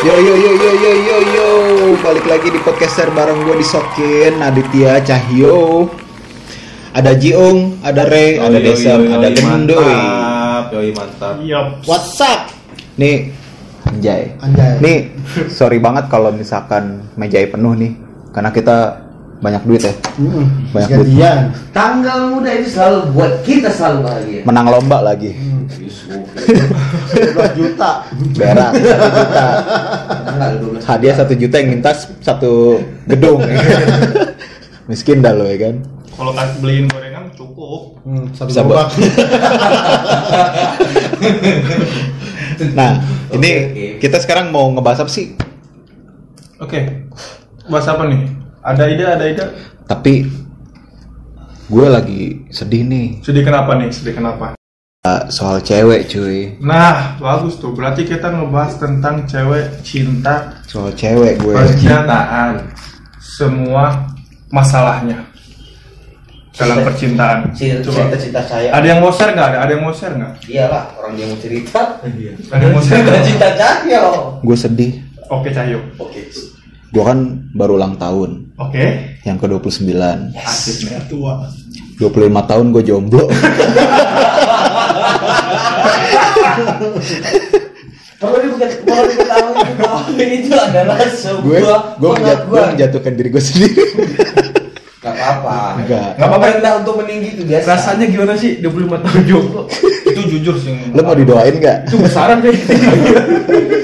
Yo yo yo yo yo yo yo. Balik lagi di podcaster bareng gue di Sokin Aditya Cahyo. Ada Jiung ada Ray ada Desam ada Gendoy Mantap, yoi mantap. What's up? Nih. Anjay. Anjay. nih sorry banget kalau misalkan mejai penuh nih. Karena kita banyak duit ya Hmm, Banyak duit. gantian. Tanggal muda itu selalu buat kita selalu bahagia. menang lomba lagi 12 juta. berak satu juta Tanggal 12. hadiah satu juta yang minta satu gedung miskin dah lo ya kan Kalau kasih beliin gorengan cukup. Hmm, satu Sabar. gerobak. Nah, Oke, ini oke. kita sekarang mau ngebahas apa sih? Oke. Bahas apa nih? Ada ide, ada ide. Tapi gue lagi sedih nih Sedih kenapa nih? Sedih kenapa? uh, soal cewek cuy. Nah, bagus tuh. Berarti kita ngebahas tentang cewek cinta Soal cewek gue. percintaan. Semua masalahnya dalam percintaan. Cinta, Coba. cinta, cinta saya. Ada yang mau share nggak? Ada, ada yang mau share nggak? Iyalah, orang dia mau cerita. Ada yang mau share Cinta, cinta saya. Gue sedih. Oke, Cahyo. Oke. Gue kan baru ulang tahun Oke. yang ke-29. Asik nih. Tua. 25 tahun gue jomblo. Perlu diketahui, perlu diketahui bahwa itu adalah gue sebuah gue menjat, gue pengakuan. menjatuhkan diri gue sendiri. Gak apa-apa. Enggak. Gak apa-apa rendah untuk meninggi itu biasa. Rasanya gimana sih 25 tahun jomblo? Itu jujur sih. Lo mau didoain nggak? Itu besaran deh.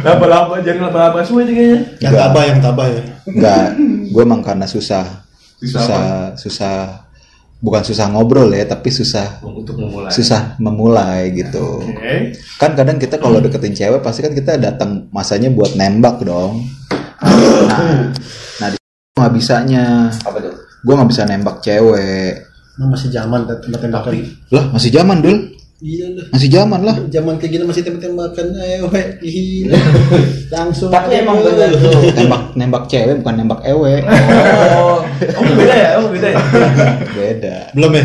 Laba-laba, jangan laba-laba semua itu kayaknya. Yang tabah, yang tabah ya. Enggak. Gue emang karena susah. Susah Susah, susah. Bukan susah ngobrol ya, tapi susah Untuk memulai. susah memulai gitu. Oke. kan kadang kita kalau deketin cewek pasti kan kita datang masanya buat nembak dong nah nah di nggak bisanya Apa tuh? gue nggak bisa nembak cewek Nah, masih zaman tembak-tembakan. lah masih zaman dul Iya lah. masih zaman lah Zaman kayak gini masih tembak-tembakan ewe. Gila. Langsung. Tapi emang benar tuh. nembak nembak cewek bukan nembak ewe Oh, Oh, beda ya? Oh, beda ya? beda Belum ya?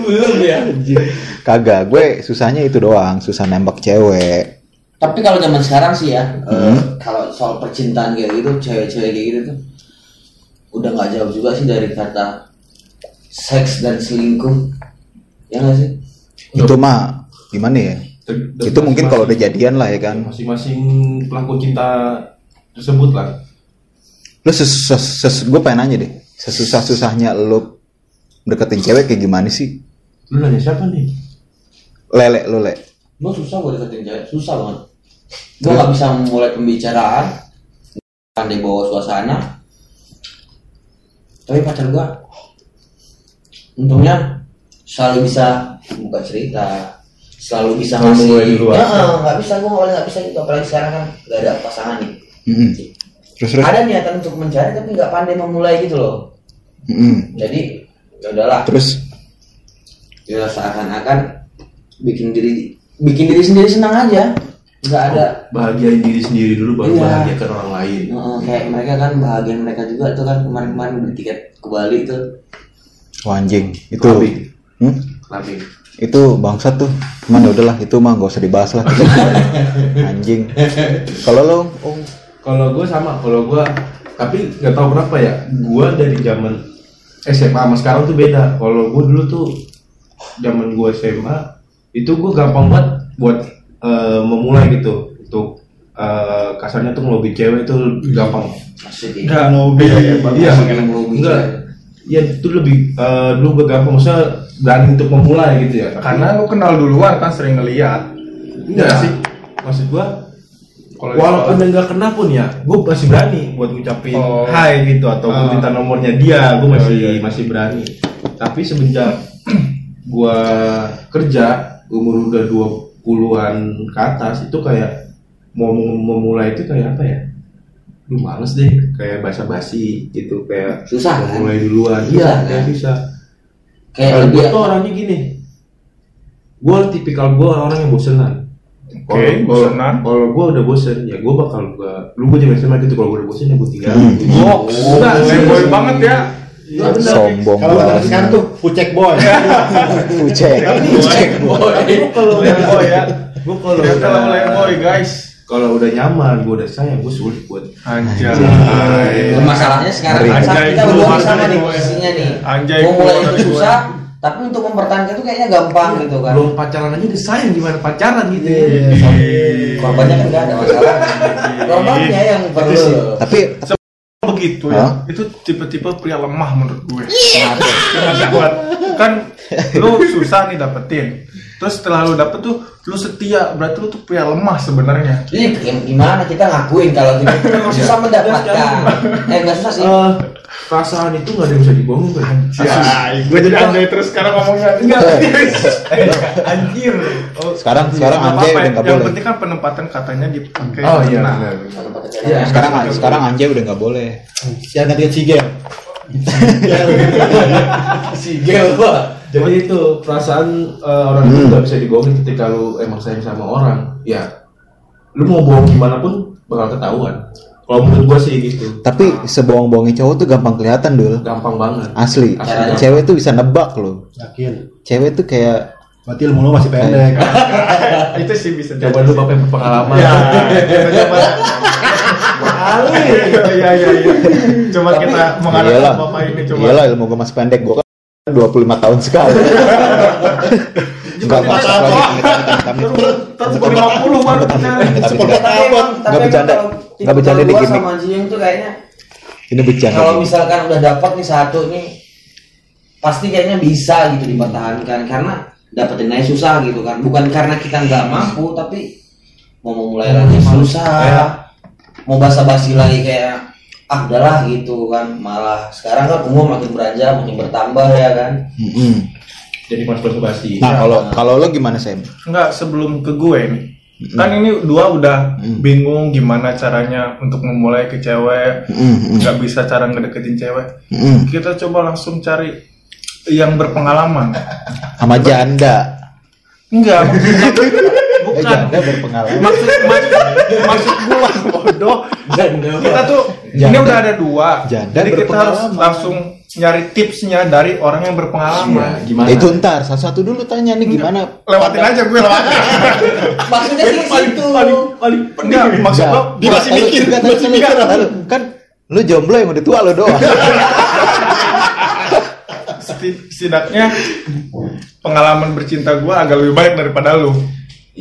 Belum ya? kagak gue susahnya itu doang susah nembak cewek Tapi kalau zaman sekarang sih ya, Hmm. eh, kalau soal percintaan kayak gitu, cewek-cewek kayak gitu tuh udah nggak jauh juga sih dari kata seks dan selingkuh. Ya nggak sih? itu mah gimana ya itu mungkin kalau udah jadian lah ya kan Masing-masing pelaku cinta tersebut lah. lu sesusah ses, gue pengen nanya deh sesusah susahnya lu deketin cewek kayak gimana sih Lu nanya siapa nih? lele lu le Gue susah gue deketin cewek, susah banget. Gue nggak bisa memulai pembicaraan, pandai bawa suasana. Tapi pacar gue, untungnya selalu bisa buka cerita, selalu bisa ngasih. mulai duluan. Ya, nggak bisa gue awalnya nggak bisa gitu, apalagi sekarang kan gak ada pasangan nih. Mm-mm. terus terus Ada niatan untuk mencari tapi nggak pandai memulai gitu loh. Mm-mm. Jadi ya udahlah, terus ya seakan-akan bikin diri bikin diri sendiri senang aja, nggak ada Bahagiain diri sendiri dulu baru Iya. bahagiakan orang lain. Heeh, kayak mereka kan bahagian mereka juga tuh kan kemarin-kemarin beli tiket ke Bali tuh Wah, anjing itu Lebih. Hmm? Tapi itu bangsat tuh cuman ya udahlah itu mah gak usah dibahas lah anjing kalau lo oh, kalau gue sama, kalau gue tapi nggak tahu kenapa ya, gue dari zaman SMA sama sekarang tuh beda. Kalau gue dulu tuh zaman gue SMA itu gue gampang banget buat eh, memulai gitu untuk eh, kasarnya tuh ngelobi cewek itu gampang. Enggak ngobi. Iya, ngelobi enggak. Ya itu lebih eh, dulu gue gampang, maksudnya berani untuk memulai gitu ya. Karena lu kenal duluan kan sering ngeliat. enggak Iya sih. Maksud gue Kalau Walaupun yang nggak kena pun ya, gue masih berani buat ngucapin Oh. hai gitu atau Ah. minta nomornya dia, gue masih Oh, iya, iya. masih berani. Tapi semenjak gue kerja umur udah 20-an ke atas itu kayak mau mem- memulai itu kayak apa ya? Lu males deh, kayak basa-basi gitu kayak Susah kan? memulai duluan. Iya, kan? kayak susah. kayak Kalau lebih gue tuh orangnya gini, gue tipikal gue orang yang bosenan. Oke, bosenan. Kalau gue udah bosen, ya gue bakal gue, lu gue juga sama gitu. Kalau gue udah bosen ya gue tinggal. Hmm. Oh, playboy serius. banget ya. Benar. Sombong Kalau banget. sekarang tuh pucek boy. Pucek. Pucek. Tapi gua kalau Playboy ya. Gua kalau playboy guys. Kalau udah nyaman, gua udah sayang, gua sulit buat Anjay. Masalahnya sekarang saat Anjay, kita berdua di sana nih gue. posisinya nih. Anjay, Mau mulai itu gue. susah, tapi untuk mempertahankan itu kayaknya gampang gitu kan. belum pacaran aja udah sayang gimana pacaran gitu. Korbannya kan nggak ada masalah. Korbannya yang perlu. Tapi begitu ya itu tipe-tipe pria lemah menurut gue buat kan lu susah nih dapetin terus setelah lu dapet tuh lu setia berarti lu tuh pria lemah sebenarnya gim- gimana kita ngakuin kalau kita memang susah mendapatkan. Eh nggak susah sih. Eh, perasaan itu nggak ada yang bisa dibohong kan? ya gue jadi anjay terus sekarang ngomongnya enggak anjir oh, Sekarang- iya, sekarang anjay udah nggak yang boleh. penting kan penempatan katanya dipakai Oh iya Nah. Iya. sekarang sekarang anjay udah nggak boleh. Siang ganti cigel. Si gel pak. Jadi itu perasaan eh, orang itu Hmm. nggak bisa dibohongin ketika lu emang sayang sama orang. Ya, lu mau bohong gimana pun bakal ketahuan. Kalau menurut gua sih gitu. Tapi sebohong-bohongnya cowok tuh gampang kelihatan dul. Gampang banget. Asli. Asli. Cewek tuh bisa nebak loh. Yakin. Cewek tuh kayak Berarti ilmu lu masih pendek. itu sih bisa Coba lu bapak yang berpengalaman. ya coba iya iya iya coba kita Iyalah. bapak ini coba Iyalah ilmu gue masih pendek. Gue 25 tahun sekali. Enggak gue lima puluh baru punya Seperti Tapi apa? emang, tapi Nggak bercanda. emang kalau Nggak bercanda gua gimmick. sama Jiung tuh kayaknya Ini bercanda. kalau misalkan udah dapat nih satu nih pasti kayaknya bisa gitu dipertahankan karena dapetin aja susah gitu kan bukan karena kita nggak mampu tapi mau memulai lagi susah mau basa-basi lagi kayak ah udahlah gitu kan malah sekarang kan umur makin beranjak makin bertambah ya kan Mm-mm. Jadi mas basa-basi. Nah kalau kalau lo gimana Sam? Enggak, sebelum ke gue nih. Kan ini dua udah Mm. bingung gimana caranya untuk memulai ke cewek, nggak bisa cara ngedeketin cewek. Mm-mm. Kita coba langsung cari yang berpengalaman. Sama janda. Enggak, bukan. janda berpengalaman. Maksud maksud maksud gua bodoh. Kita tuh ini Janda. udah ada dua. Janda Jadi kita harus langsung nyari tipsnya dari orang yang berpengalaman. Ya, gimana? Itu ntar satu-satu dulu tanya nih gimana. Lewatin aja gue lewatin. maksudnya sih situ Enggak, maksud Enggak. gua Dia masih mikir, masih mikir. Kan lu jomblo yang udah tua lo doang. seti- setidaknya pengalaman bercinta gue agak lebih baik daripada lu.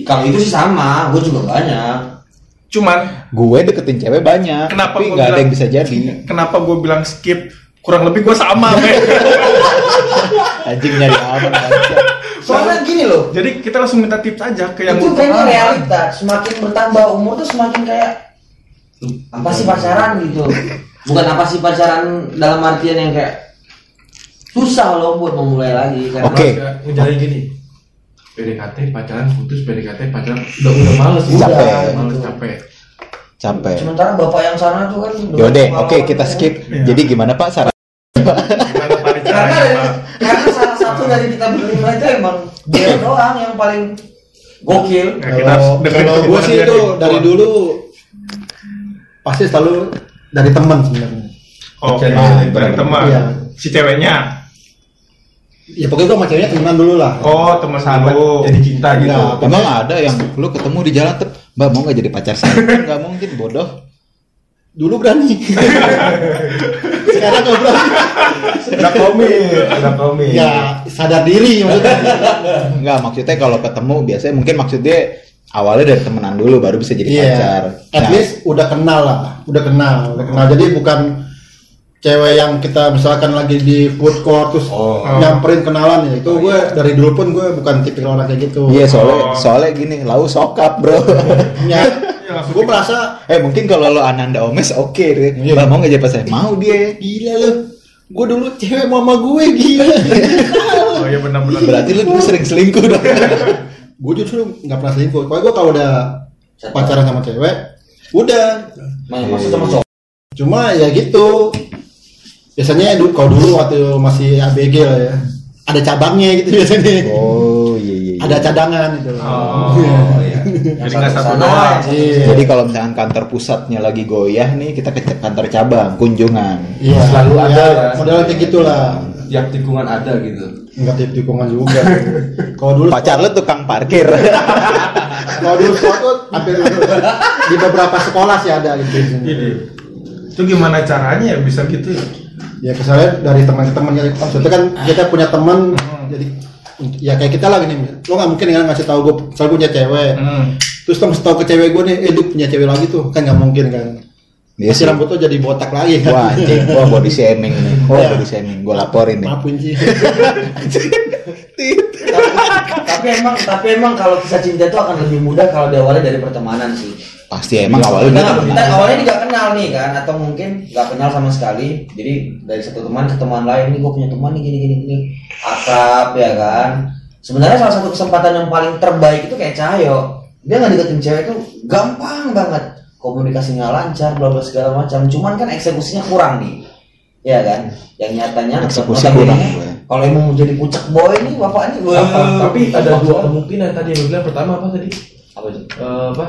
Kalau itu sih sama gue juga banyak Cuman gue deketin cewek banyak, Kenapa tapi nggak ada yang bisa jadi. kenapa gue bilang skip? Kurang lebih gue sama. Anjing nyari aman soalnya gini loh Jadi kita langsung minta tips aja ke yang itu kayaknya realita semakin bertambah umur tuh semakin kayak apa sih pacaran gitu bukan apa sih pacaran dalam artian yang kayak susah loh buat memulai lagi karena Oke. Ngejalin gini. PDKT pacaran putus PDKT pacaran udah udah males Capek. udah males capek Capek. sementara bapak yang sana tuh kan udah Yaudah, oke kita ya. skip. Iya. Jadi gimana Pak saran? Gimana Pak karena karena salah satu dari kita berlima itu emang dia doang yang paling gokil Nah, kita harus Kalau kalau gue sih itu dari dulu pasti selalu dari teman sebenarnya. Oh, cari dari teman. Iya. Si ceweknya. Ya pokoknya gue sama ceweknya temenan dulu lah. Oh, teman sahabat lu. jadi cinta gitu Enggak. Emang ada yang lu ketemu di jalan tuh, Mbak mau nggak jadi pacar saya? Nggak mungkin bodoh. Dulu berani. Sekarang gak berani. udah komit udah komit Ya sadar diri maksudnya. Nggak maksudnya kalau ketemu biasanya mungkin maksudnya awalnya dari temenan dulu baru bisa jadi Iya. pacar. At Nah, least udah kenal lah, udah kenal, udah kenal. Jadi bukan cewek yang kita misalkan lagi di food court terus Oh. nyamperin kenalan ya itu gue dari dulu pun gue bukan tipikal orang kayak gitu. Iya soalnya Oh. soalnya gini, lau sokap bro. Ya, Iya, langsung gue merasa eh mungkin kalau lo Ananda Omes oke deh. Iya. Mau nggak jadi? Mau dia. gila lu. Gue dulu cewek mama gue gila. Oh iya benar-benar. Berarti lu dulu sering selingkuh dong. gue justru nggak pernah selingkuh. Pokoknya gue kalau udah pacaran sama cewek, udah. Maksud maksud sama cowok Cuma ya gitu. Biasanya dulu kalau dulu waktu masih ABG lah ya. Ada cabangnya gitu biasanya. oh iya iya. iya. Ada cadangan gitu. Oh, Iya. iya. Jadi nggak satu doang. Iya. Jadi kalau misalkan kantor pusatnya lagi goyah nih, kita ke kantor cabang, kunjungan. Iya, Selalu ada ya, ya. model kayak gitulah. Yang tikungan ada gitu. Enggak tip tikungan juga. Kalau dulu Pacar lu tukang parkir. kalau dulu sekolah hampir di beberapa sekolah sih ada gitu. Itu gimana caranya ya bisa gitu ya? Ya kesannya dari teman-teman ya. Maksudnya kan kita punya teman jadi ya kayak kita lah gini. Lo nggak mungkin kan ngasih tahu gue soal punya cewek. Hmm. Terus lo ngasih tahu ke cewek gue nih, eh dia punya cewek lagi tuh kan nggak mungkin kan. Iya sih. rambut tuh jadi botak lagi kan. Wah, anjing, gua body shaming nih. Gua Iya. body shaming, gua laporin nih. Maafin sih. tapi emang tapi emang kalau kisah cinta itu akan lebih mudah kalau diawali dari pertemanan sih Pasti emang kita, awalnya gitu. kita awalnya ini nggak kenal nih kan atau mungkin nggak kenal sama sekali. Jadi dari satu teman ke teman lain nih gue punya teman nih gini gini gini. Akrab ya kan? Sebenarnya salah satu kesempatan yang paling terbaik itu kayak Cahyo dia nggak deketin cewek itu gampang banget. Komunikasinya lancar bla bla segala macam. Cuman kan eksekusinya kurang nih. Ya kan? Yang nyatanya Eksekusi kurang, gue. kalau emang mau jadi pucak boy nih bapak ini wah, Apa? Tapi ada dua kemungkinan tadi yang bilang pertama apa tadi? apa Eh, apa?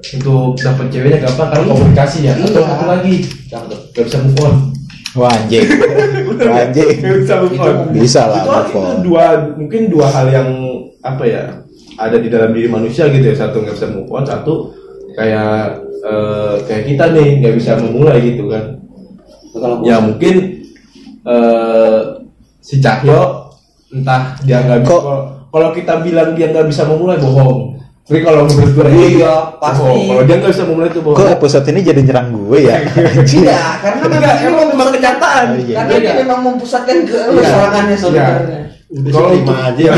Untuk dapat ceweknya gampang karena komunikasi ya. Atau Iya. satu lagi Apa tuh? gak bisa move on. Wah, anjing. Wah, anjing. Gak bisa move on. Bisa lah, Itu, move itu on. dua mungkin dua hal yang apa ya ada di dalam diri manusia gitu ya. Satu nggak bisa move on, satu kayak eh, kayak kita nih nggak bisa memulai gitu kan. kalau Ya mungkin eh si Cahyo entah dia nggak bisa. Kok- Kalau- Kalau kita bilang dia nggak bisa memulai bohong. Tapi kalau menurut gue Iya, pasti. bohong. Kalau dia nggak bisa memulai itu bohong. Kok episode ini jadi nyerang gue ya? Iya, karena Enggak, emang memang kenyataan. Oh, iya. karena dia Iya. memang mempusatkan ke lu Iya. serangannya sebenarnya. Kalau sih lima aja. ya,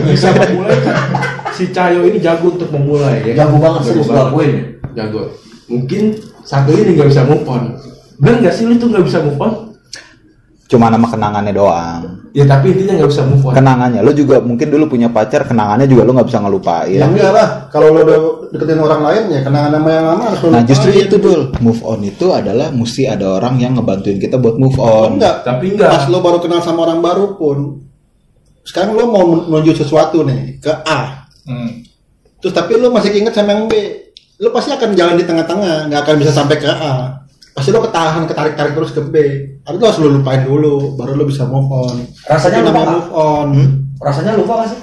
bisa memulai si Cahyo ini jago untuk memulai ya. Jago banget, banget. gua akuin. Jago. Mungkin satu ini nggak bisa move on. Bener nggak sih lu tuh nggak bisa move on? Cuma nama kenangannya doang. Ya tapi intinya nggak bisa move on. Kenangannya, lu juga mungkin dulu punya pacar, kenangannya juga lu nggak bisa ngelupain. Ya enggak lah, kalau lo udah deketin orang lain ya kenangan nama yang lama harus lo Nah justru itu dul, move on itu adalah mesti ada orang yang ngebantuin kita buat move on. enggak. Tapi enggak. Pas lo baru kenal sama orang baru pun, sekarang lo mau menuju sesuatu nih ke A, Hmm. terus tapi lo masih inget sama yang B, lo pasti akan jalan di tengah-tengah, nggak akan bisa sampai ke A. Pasti lo ketahan, ketarik-tarik terus ke B. Tapi lo harus lo lupain dulu, baru lo bisa move on. Rasanya lupa move on. Rasanya lupa gak sih?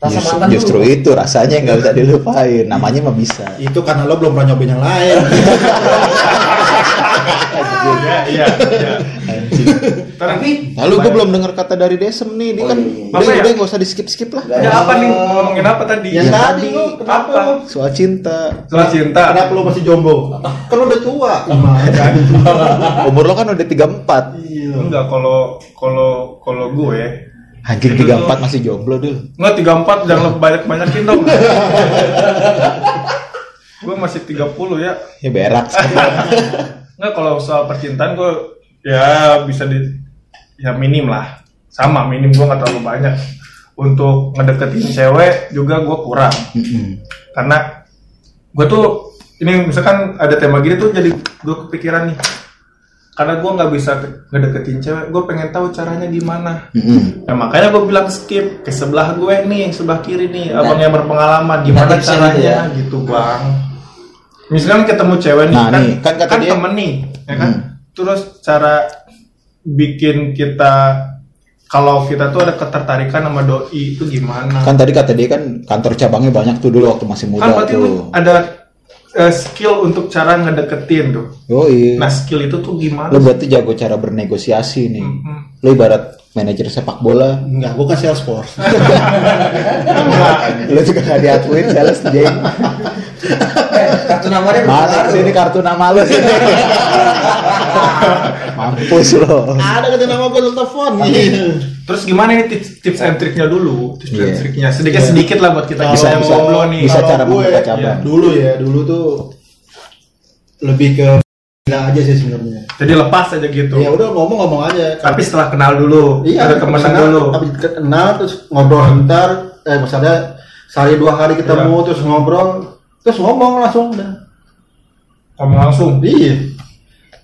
Rasa Just- mantan justru dulu. itu rasanya nggak bisa dilupain. Namanya mah bisa. Itu karena lo belum pernah nyobain yang lain. Iya, iya, iya. Tapi Lalu gue belum dengar kata dari Desem nih, ini Oh, kan iya, iya. udah ya? udah nggak usah di skip skip lah. Ya apa nih? Ngomongin apa tadi? yang Ya, tadi lo kenapa? Soal cinta. Soal cinta. Kenapa lo masih jomblo? Kan lo udah tua. Umur lo kan udah 34 Iya. Enggak kalau kalau kalau gue Anjing 34 masih jomblo dul. Enggak 34 jangan banyak-banyakin dong. gue masih 30 ya. Ya berak. Enggak kalau soal percintaan gue ya bisa di ya minim lah. Sama minim gue nggak terlalu banyak. Untuk ngedeketin cewek juga gue kurang. Karena gue tuh ini misalkan ada tema gini tuh jadi gue kepikiran nih. Karena gue nggak bisa ngedeketin cewek, gue pengen tahu caranya gimana. Mm-mm. Ya makanya gue bilang skip ke sebelah gue nih, sebelah kiri nih, abang yang berpengalaman gimana caranya ya? gitu bang. Misalkan ketemu cewek nih, Nah, kan, nih, kan kata dia- temen nih, ya kan. Hmm. Terus cara bikin kita kalau kita tuh ada ketertarikan sama doi itu gimana? Kan tadi kata dia kan kantor cabangnya banyak tuh dulu waktu masih muda Kan berarti tuh. ada eh, skill untuk cara ngedeketin tuh. Yoi. Nah skill itu tuh gimana? Lo berarti jago cara bernegosiasi nih. Mm-mm. Lo ibarat manajer sepak bola. Enggak, bukan Salesforce. lo juga gak diakuin sales jeng. eh, kartu namanya Mana sini kartu nama lo sini. Mampus lo. Ada kata nama gue telepon. Terus gimana nih tips, tips and triknya dulu? Tips and Iya. triknya sedikit sedikit lah buat kita Bisa- yang bisa- nih. bisa cara gue, membuka cabang. Dulu ya, dulu tuh lebih ke gila aja sih sebenarnya. Jadi lepas aja gitu. Ya udah ngomong-ngomong aja. Tapi setelah kenal dulu, Iya, ada temenan kenal, dulu. Tapi kenal terus ngobrol bentar, eh misalnya sehari dua hari ketemu Iya. terus ngobrol, terus ngomong langsung udah. Ngomong langsung. Iya.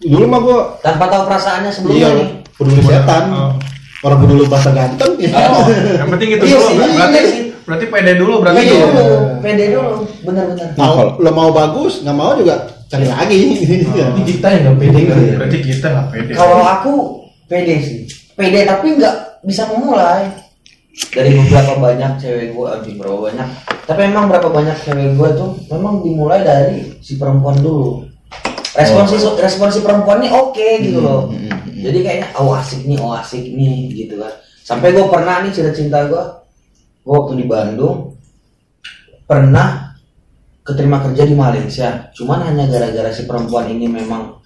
Dulu mah gua tanpa tahu perasaannya sebelumnya iya nih. peduli setan. Oh. Orang peduli bahasa ganteng ya. Oh, yang penting itu Iya dulu. sih, Berarti iya sih. berarti pede dulu berarti Iya. dulu, pede dulu, bener-bener. Nah, kalau- lo mau bagus, nggak mau juga cari lagi. Tapi kita yang nggak pede kali ya. berarti kita nggak pede Kalau aku pede sih, pede tapi nggak bisa memulai. Dari beberapa banyak cewek gue, anjing berapa banyak. Tapi emang berapa banyak cewek gue tuh memang dimulai dari si perempuan dulu. Respon si respon si perempuan nih oke gitu loh. Jadi kayaknya oh asik nih, oh asik nih gitu kan. Sampai gue pernah nih cerita cinta gue, gue waktu di Bandung pernah keterima kerja di Malaysia. Cuman hanya gara-gara si perempuan ini memang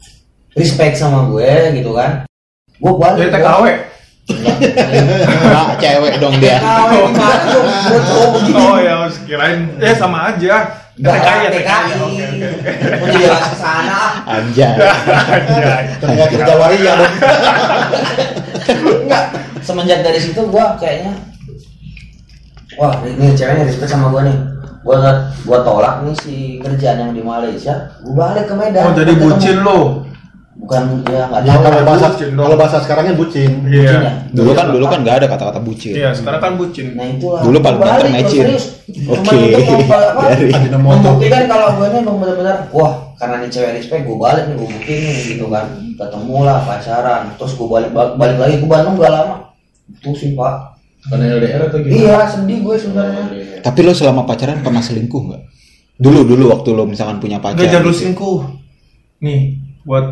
respect sama gue gitu kan. Gue balik. jadi TKW Enggak, cewek dong dia. Gue oh ya harus kirain ya sama aja Enggak, TKI ya TKI. Mau jadi ke sana. Anjay. Iya. Kayak kerja waria dong. Enggak. Semenjak dari situ gua kayaknya wah ini ceweknya respect sama gua nih. Gua gua tolak nih si kerjaan yang di Malaysia. Gua balik ke Medan. oh jadi Ketemu. bucin lo Bukan ya enggak Ya kalau bahasa kalau bahasa sekarangnya bucin. Bucin ya? iya Dulu kan dulu kan nggak ada kata-kata bucin. iya sekarang kan bucin Nah itulah. Dulu paling gua mecin. Oke. Membuktikan kalau gue ini emang benar-benar wah karena nih cewek respect gue balik nih gue buktiin nih gitu kan ketemu lah pacaran terus gue balik balik, balik lagi ke Bandung gak lama itu sih pak Karena LDR atau gimana? iya sedih gue sebenarnya Tapi lo selama pacaran pernah selingkuh nggak? Dulu dulu waktu lo misalkan punya pacar. Enggak jangan lu selingkuh. Nih, buat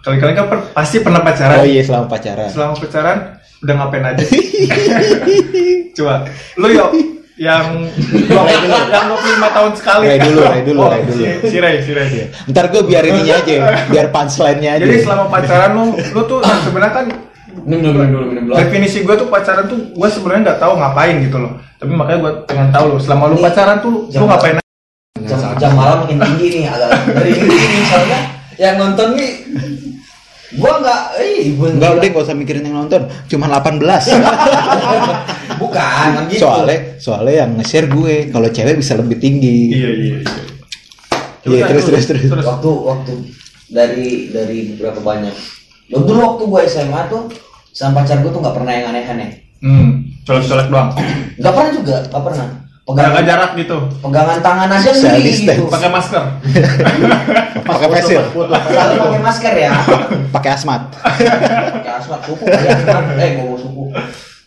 kali-kali kan per- pasti pernah pacaran. Oh iya selama pacaran. Selama pacaran udah ngapain aja sih? Coba, lu yuk yang yang 25 tahun sekali. Ray dulu, Ray dulu, Oh, Ray dulu. Si, si Ray, si Ray. Ntar gue biar ininya aja, biar punchline-nya aja. Jadi selama pacaran lu, lu tuh sebenarnya kan minum dulu minum dulu minum dulu definisi gue tuh pacaran tuh gue sebenarnya nggak tahu ngapain gitu loh. Tapi makanya gue pengen tahu lo, selama lu Ini pacaran tuh lu ngapain aja? jam, jam malam makin tinggi nih agak dari ini soalnya yang nonton nih gue nggak eh gue Enggak udah gak usah mikirin yang nonton, cuma 18. bukan kan gitu soalnya soalnya yang nge-share gue, kalau cewek bisa lebih tinggi. Iya iya iya. Iya, terus, terus, terus. waktu waktu dari dari beberapa banyak Loh, dulu waktu gue SMA tuh sama pacar gue tuh nggak pernah yang aneh-aneh Hmm, colek-colek doang. nggak pernah juga nggak pernah Jaga pegangan jarak gitu. pegangan tangan aja distance. gitu Pakai masker. Pakai facial, selalu pakai masker ya pakai asmat. pakai asmat asmat eh gue mau suku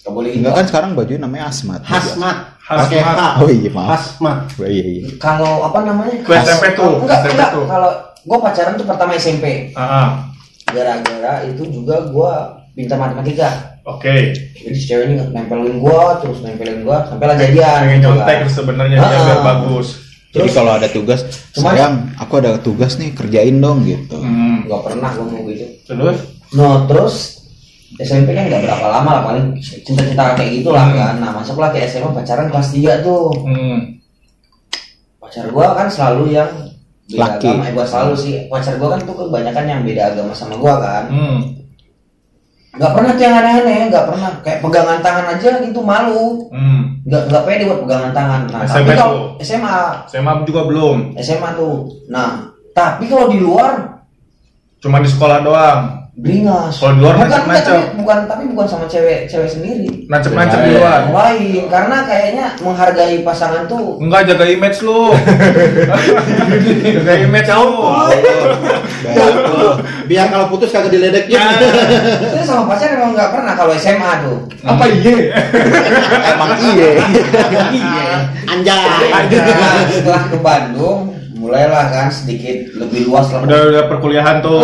nggak boleh gitu Enggak kan sekarang baju namanya asmat. Hasmat. Hasmat. Oh iya maaf. Hasmat. Oh, iya iya. kalau apa namanya Ke SMP tuh, enggak SMP enggak kalau gue pacaran tuh pertama SMP Ah, ah. gara-gara itu juga gue pintar matematika Oke. jadi si cewek ini nempelin gua terus nempelin gua sampai lah jadian Pengen gitu nyontek kan. sebenarnya Ah, dia biar bagus. Jadi Terus- kalau ada tugas, Cuman- sayang, aku ada tugas nih kerjain dong gitu. Hmm. nggak pernah gua mau gitu Terus? no terus SMP kan nggak berapa lama lah paling cinta-cinta kayak gitulah kan nah masuk lah ke SMA pacaran kelas 3 tuh Hmm. pacar gua kan selalu yang beda Laki. agama eh, gua selalu sih pacar gua kan tuh kebanyakan yang beda agama sama gua kan Hmm. Nggak pernah tuh yang aneh-aneh nggak pernah kayak pegangan tangan aja gitu malu Hmm. nggak nggak pede buat pegangan tangan nah SMP tapi kalau tuh. SMA SMA juga belum. SMA tuh. Nah, tapi kalau di luar Cuma di sekolah doang. Beringas. Kalau di luar enggak, tapi bukan tapi bukan sama cewek cewek sendiri. Nancep-nancep Ya, di luar. Lain karena kayaknya menghargai pasangan tuh Enggak jaga image lu. jaga image lu. Biar kalau putus kagak diledeknya. itu sama pacar emang nggak pernah kalau SMA tuh. Apa iya? Emang iya. Anjay. Setelah ke Bandung mulailah kan sedikit lebih luas lah. Udah udah perkuliahan tuh.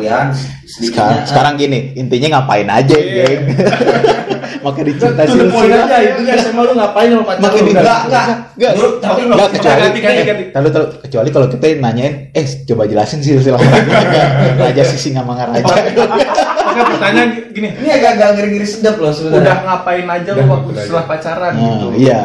Nah, perkuliahan. Sekarang, sekarang gini, intinya ngapain aja, Iya. geng. Maka dicinta point silsilah. aja itu SMA lu ngapain sama pacar Makin enggak enggak Enggak, Dulu, tapi enggak kecuali. Tahu tahu kecuali kalau kita nanyain, eh coba jelasin silsilah orangnya. Raja Sisi sama Raja. Oke, pertanyaan gini. ini agak-agak ngeri-ngeri sedap loh Udah sebenarnya. ngapain aja lu Udah, waktu udah setelah pacaran gitu. Nah, iya.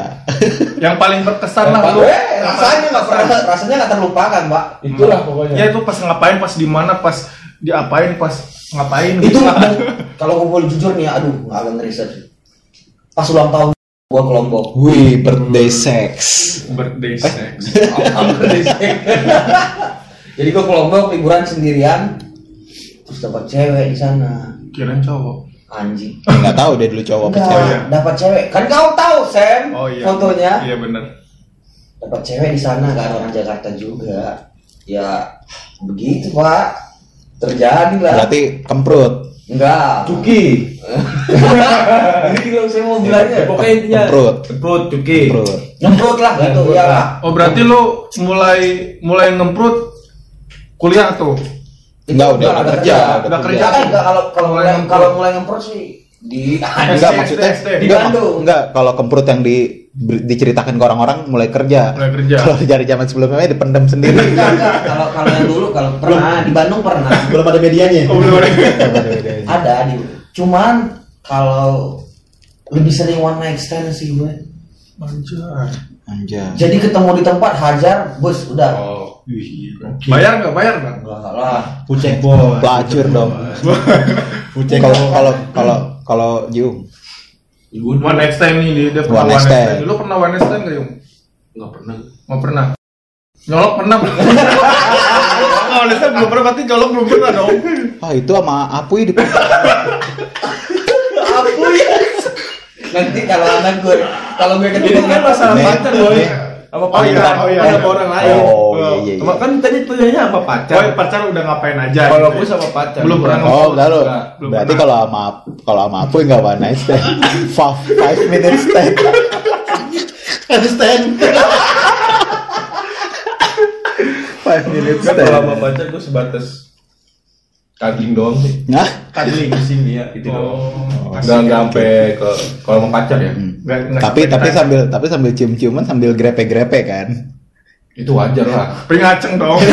Yang paling berkesan lah lu. Eh, rasanya nggak pernah rasanya nggak terlupakan, Pak. Itulah pokoknya. Ya itu pas ngapain, pas di mana, pas diapain, pas ngapain itu gitu kalau gue boleh jujur nih aduh agak ngeriset pas ulang tahun gua ke Lombok Wih, birthday sex. Birthday sex. jadi gua ke Lombok liburan sendirian terus dapat cewek di sana Kirain cowok. anjing Nggak tahu dia dulu cowok apa cewek. Dapat cewek. Kan kau tahu, Sam, Oh iya. fotonya. Iya bener. Dapat cewek di sana kan orang Jakarta juga. Ya begitu, Pak. Terjadi lah. Berarti kemprut, Enggak. Cuki. Ini kalau saya mau bilangnya. Pokoknya intinya Kemprut. Kemprut, cuki. kemprut. Ngemprut lah gitu ya. lah. Oh berarti lu mulai mulai ngemprut kuliah tuh. Enggak udah Udah kerja, kerja. Udah kerja. Enggak, enggak kalau kalau Mulai kalau mulai ngemprut sih di Enggak maksudnya. Di enggak, Bandung. enggak kalau kemprut yang di diceritakan ke orang-orang mulai kerja. Mulai kerja. Kalau dari zaman sebelumnya dipendam sendiri. Kalau kalau yang dulu kalau pernah di Bandung pernah. Belum ada medianya. Oh, belum ada. Ada di Cuman kalau lebih sering one night stand sih gue. Anjay. Anjay. Jadi ketemu di tempat hajar, bos udah. Oh, wih. Bayar nggak? Bayar nggak? Enggak lah. Pucek boy. Pelacur dong. Pucek Kalau kalau kalau kalau Jiung Gue One night stand nih dia, dia pernah One night stand. Lu pernah one night stand nggak Yung? nggak pernah. Nggak pernah. Nyolok pernah. Kalau one night stand belum pernah berarti nyolok belum pernah dong. ah itu sama Apuy di Apa ya? Nanti kalau anak gue, kalau gue ketemu Ini kan masalah pacar boy. Apa Oh iya, pacar? oh iya. Ada orang lain. Oh, iya, iya, iya. Cuma kan tadi tujuannya apa pacar? Boy pacar udah ngapain aja? Kalau gitu gue ya? sama pacar. Belum pernah Oh, lalu Enggak, belum berarti kalau sama kalau sama Apuy nggak one night stand. Five, five minutes stand. Stand. Five minutes Kan kalau sama stand. pacar gue sebatas kaging doang sih. Nah, Cuddling di sini ya, itu doang. Oh, Enggak enggak sampai ke kalau sama pacar ya. Nggak- nggak tapi tapi sambil tapi sambil cium-ciuman sambil grepe-grepe kan. Itu wajar lah. Tapi ngaceng dong.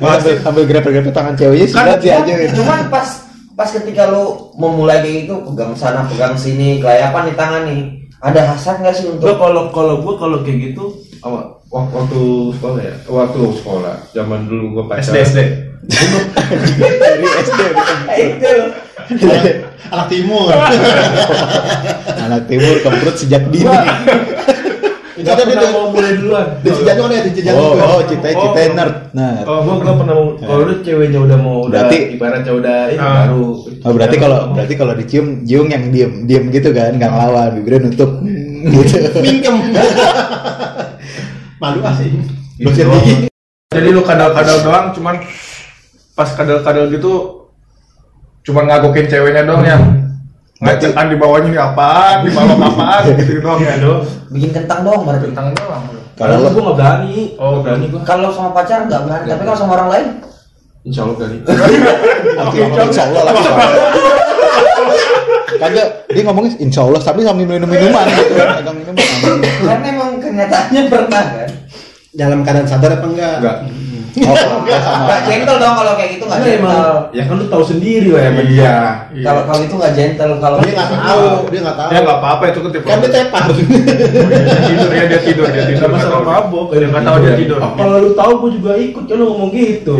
Sambil, sambil grepe-grepe tangan ceweknya sudah dia aja. Cuman pas pas ketika lu memulai kayak gitu pegang sana pegang sini kelayapan di tangan nih ada hasrat nggak sih untuk kalau kalau gue kalau kayak gitu apa waktu sekolah ya waktu sekolah zaman dulu gue pacaran SD SD. Dari SD. itu Anak timur. Anak timur kemprut sejak dini. Itu Gak ada di pernah mau mulai duluan di Cijantung ada di Cijantung. Oh, oh, cita Oh, cita nerd. Nah, Kalau gue gak pernah mau kalau lu ceweknya udah mau udah Berarti- ibaratnya udah ini Ah. baru oh berarti kalau berarti kalau dicium Jiung yang diem diem gitu kan, nggak ngelawan, bibirnya nutup gitu. Mingkem. Malu ah sih. Gitu Dosen doang. Jadi lu kadal-kadal doang, cuman pas kadal-kadal gitu, cuman ngagokin ceweknya doang yang ngacekan di bawahnya ini apaan, di bawah apaan, gitu doang ya dong. bikin kentang doang berarti Bentang doang. Kalau gue gak berani Oh, Nggak berani gue kalau sama pacar nggak berani tapi kalau sama orang lain Insya Allah berani Insya Allah lah. Kagak, dia ngomongnya Insya Allah tapi sambil minum minuman gitu kan, pegang minuman. karena emang kenyataannya pernah kan Dalam keadaan sadar apa enggak? Enggak Oh, kalau gua sama. nggak gentle dong kalau kayak gitu nggak Karena emang gentle Ya kan lu tahu sendiri lah ya sama dia Iya. kalau kalau itu nggak gentle kalau Dia nggak tahu, dia nggak tahu. Ya nggak apa-apa itu kan tipe. Kan dia tepar. tidur ya dia tidur dia tidur. Nggak tahu. mabok Dia nggak tahu dia tidur. Oh, Kalau lu tahu gue juga ikut kan lu ngomong gitu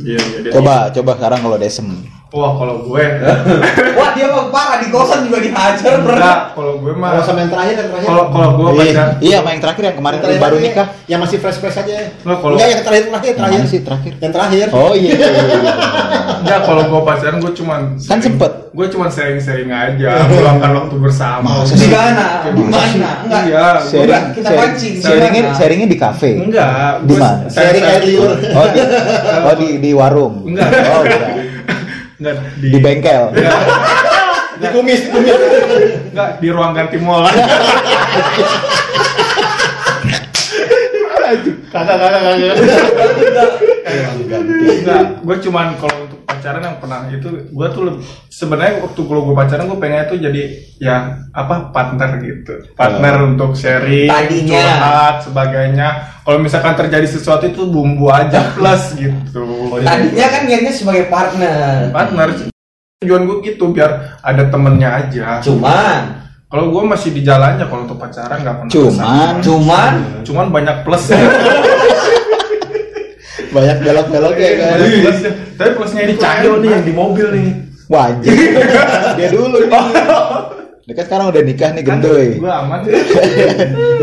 Iya iya. Coba, coba sekarang kalau desem. Wah kalau gue, wah dia mau parah di kosan juga dihajar enggak kalau gue mah. Kalau sama yang terakhir yang terakhir. Kalau kalau gue pacar, Iya, sama yang terakhir yang kemarin Yang terakhir baru nikah. Yang masih fresh fresh aja. Nggak, kalau- Enggak yang terakhir terakhir Yang terakhir. sih terakhir? Yang terakhir. Oh iya. iya, iya, iya. enggak kalau gue pacaran gue cuman Kan sempet. gue cuman sharing-sharing aja, meluangkan waktu bersama. Di sih? mana di mana enggak Iya, Sharing, kita pancing, sharingnya, sharingnya di kafe. Enggak, Di gue mana? Sharing air liur. Oh di, oh di, di warung. Enggak. Oh enggak. Enggak Di bengkel. Di kumis, di kumis. Enggak di ruang ganti mall. Kagak kagak kagak. Enggak, gue cuman kalau untuk pacaran yang pernah itu gue tuh sebenarnya waktu kalau gue pacaran gue pengen tuh jadi ya apa partner gitu, partner untuk sharing, Tadinya. curhat sebagainya. Kalau misalkan terjadi sesuatu itu bumbu aja plus gitu. tadinya kan niatnya sebagai partner partner tujuan gue gitu biar ada temennya aja. cuman Kalau gue masih di jalannya kalau untuk pacaran nggak pernah. Cuman cuman cuman banyak plus banyak belok-beloknya kan. Banyak plusnya. Tapi plusnya Ini Cahyo nih yang di mobil nih Wajib. Dia dulu nih. Dia kan sekarang udah nikah nih gendoy. Gue aman.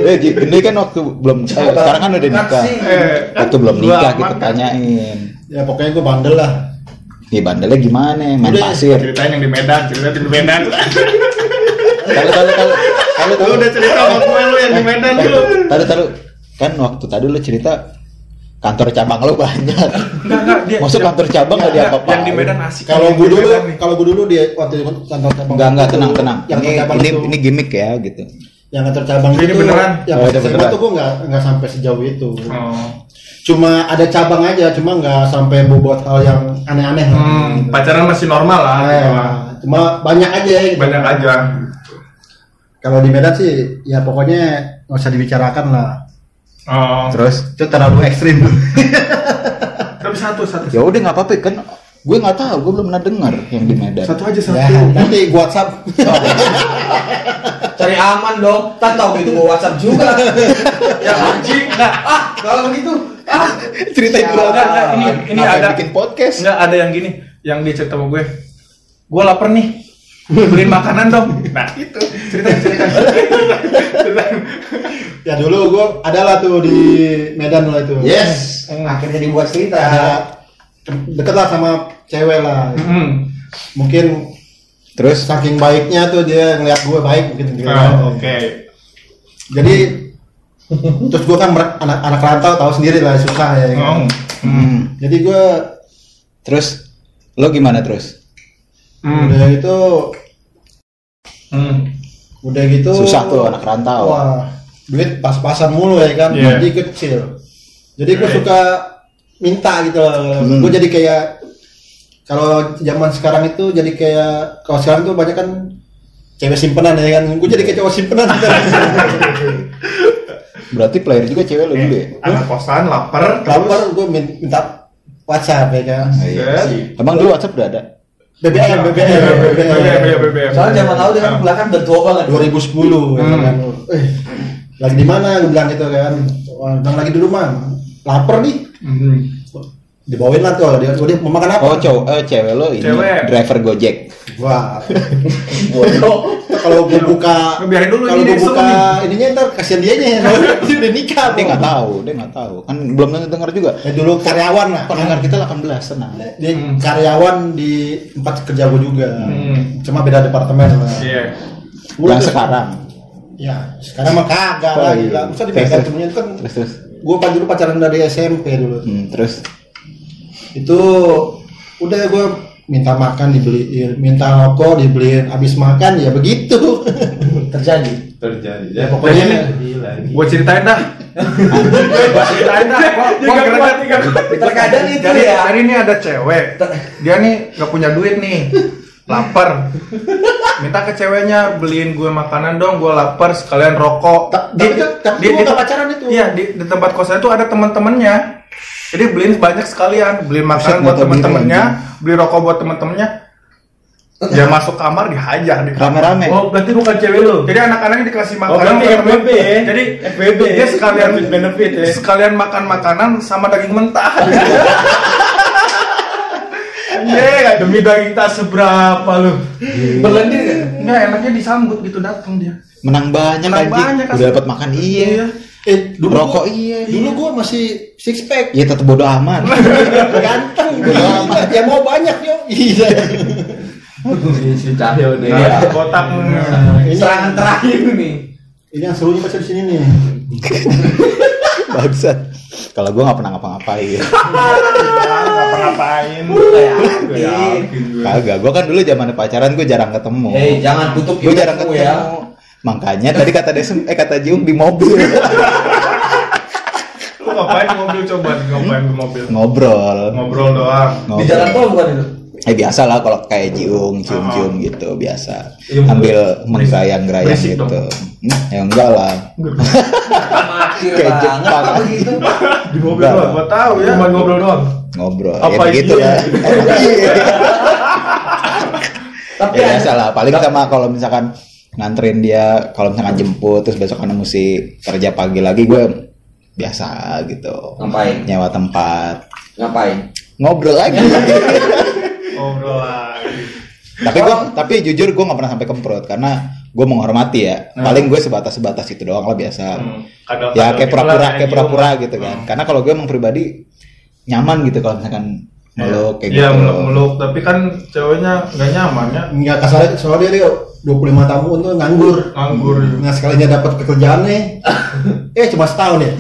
Eh, gendoy kan waktu belum eh, sekarang kan udah nikah. Eh, Waktu belum nikah kita kan? tanyain. Ya pokoknya gue bandel lah. Ya bandelnya gimana? Main Udah, pasir. Ceritain yang di Medan, ceritain di Medan. Kalau kalau kalau kalau udah cerita sama gue lu yang di Medan lu. Taruh taruh kan waktu tadi lu cerita kantor cabang lu banyak. Enggak enggak dia. Masuk yang- kantor cabang nggak Enggak, diapa-apain. Yang di Medan asik. Kalau gue dulu, kalau gue dulu di waktu di kantor cabang. Enggak enggak itu, tenang tenang. Yang Ini cabang ini itu, ini gimmick ya gitu. yang kantor cabang Ini itu beneran? Yang Oh, itu beneran. tuh gue nggak nggak sampai sejauh itu. Oh. Cuma ada cabang aja, cuma nggak sampai bobot hal yang aneh-aneh. Hmm, gitu. pacaran masih normal lah. Nah, ya, lah. cuma banyak aja. Gitu. Banyak aja. Kalau di Medan sih, ya pokoknya nggak usah dibicarakan lah. Oh. Terus Itu terlalu ekstrim. Tapi satu satu. ya udah nggak apa-apa kan gue nggak tahu gue belum pernah dengar yang di Medan. Satu aja satu. ya, nanti gua WhatsApp. Cari aman dong. Tak tahu gitu gua WhatsApp juga. Ya anjing enggak. ah, kalau begitu. Ah, Ceritain Siapa? dulu Enggak, enggak, ini ini ada bikin podcast. Enggak ada yang gini, yang dia cerita sama gue. Gue lapar nih. Beliin makanan dong. Nah, itu ceritain. Ceritain. ya dulu gua adalah tuh di Medan lah itu. Yes. Akhirnya dibuat cerita. Ada deket lah sama cewek lah. Hmm. Mungkin Terus saking baiknya tuh dia ngeliat gue baik mungkin gitu. Oh, oke. Jadi terus gue kan anak anak rantau tahu sendiri lah susah ya. Oh. kan. hmm, Jadi gue terus lo gimana terus? Hmm. udah itu Hmm. udah gitu Susah tuh anak rantau. Wah, duit pas-pasan mulu ya kan. Iya. Jadi kecil. Jadi gue Iya. suka minta gitu. Hmm. Gue jadi kayak kalau zaman sekarang itu jadi kayak kalau sekarang tuh banyak kan cewek simpenan ya kan. Gue jadi kayak cowok simpenan. Berarti player juga cewek lo dulu ya? Anak kosan lapar Lapar gue minta WhatsApp ya kan. Oh, iya. Emang dulu WhatsApp udah ada? BBM, BBM, BBM, BBM. BBM. Soalnya zaman lalu dia kan belakang bertua banget. 2010 ya kan. Eh, lagi di mana gue bilang gitu kan. Bilang lagi di rumah. Lapar nih. Hmm. Dibawain lah tuh. Dia, dia mau makan apa? Oh cowok, eh, cewek lo ini Cewek. driver Gojek. Wah. Bodoh. Kalau gue buka Biarin dulu, kalau gue buka ininya ntar kasihan dia nya dia udah nikah. Dia nggak tahu, dia nggak tahu. Kan belum dengar juga. Ya, dulu karyawan lah. Pendengar kita 18 tenang. Dia karyawan di tempat kerja gue juga. Hmm. Cuma beda departemen lah. Iya. Gua Yang sekarang. Ya, sekarang mah kagak Oh, lah. iya. gila. Bisa Terus, dipegang temennya kan. Terus terus. Gue pas dulu pacaran dari SMP dulu. Hmm, terus Itu udah gue minta makan dibeliin, minta rokok dibeliin, habis makan ya begitu. Terjadi. terjadi Ya, ya pokoknya gila Gue ceritain dah. Gue ceritain dah. Gua- Gua greget. Terkadang itu Jadi, ya. jadi ini ada cewek. Dia nih gak punya duit nih. Lapar. Minta ke ceweknya beliin gue makanan dong, gue lapar sekalian rokok. Tapi tapi gua nggak pacaran itu. Iya, di, di tempat kosan itu ada teman-temannya. Jadi beliin banyak sekalian, beliin makanan Buset, buat teman-temannya, beli rokok buat teman-temannya. Dia masuk kamar dihajar di kamar. rame-rame. oh berarti bukan cewek lu Jadi anak-anaknya dikasih Oh, makanan temen. FBB ya? Jadi FBB dia sekalian Benefit, benefit ya? Sekalian makan makanan sama daging mentah. Iya, demi daging tak seberapa lu. Berlendir kan? Enggak enaknya disambut gitu datang dia. Menang banyak Menang anjing. banyak, Udah dapat makan iya. Eh, dulu Rokok gua- iya. Dulu gue masih six pack. Iya tetap bodo amat. Ganteng. Gila. Ya mau banyak yo. Iya. si Cahyo nih Nah, kotak Ini Serangan terakhir nih. Ini yang serunya pasti di sini nih. Bangsat. Kalau gue nggak pernah ngapa-ngapain. ngapa-ngapain. Yakin. Kagak. Gue kan dulu zaman pacaran gue jarang ketemu. Eh, jangan tutup gue jarang image-mu ketemu. ya. Makanya tadi kata Desem, eh kata Jiung di mobil Lu ngapain di mobil coba? Ngapain di mobil? ngobrol. Ngobrol doang. Di Ngobrol. jalan tol bukan itu? Eh biasa lah kalau kayak Jiung, cium-cium gitu biasa. Iya, Ambil menggerayang-gerayang berisik gitu. dong. Hmm, ya enggak lah. Kayak banget Jepang. Begitu. Di mobil Enggak. doang. Gua tahu ya. cuma ngobrol doang Ngobrol. Apa ya begitu iya. Tapi ya biasa lah. Paling sama kalau misalkan nganterin dia, kalau misalkan jemput terus besok kan mesti kerja pagi lagi gue biasa gitu. Ngapain? Nyewa tempat. Ngapain? Ngobrol lagi. Ngobrol lagi. tapi gue tapi jujur gue nggak pernah sampai kemprot karena gue menghormati ya paling gue sebatas sebatas itu doang lah biasa Hmm, kadal-kadal ya kayak gitu pura-pura kayak pura-pura gitu kan Hmm. karena kalau gue emang pribadi nyaman gitu kalau misalkan meluk kayak Iya gitu meluk-meluk, tapi kan ceweknya nggak nyaman ya. Enggak kasar soalnya dia 25 tahun tuh nganggur. Nganggur. Nah sekalinya dapat pekerjaan nih. eh cuma setahun ya.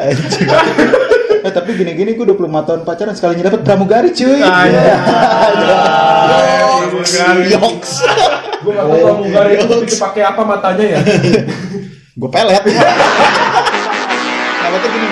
Anjing. eh tapi gini-gini gue 25 tahun pacaran sekalinya dapat pramugari cuy Ah, iya. Yoks Gue gak tau pramugari itu dipakai apa matanya ya. gue pelet. Nah berarti gini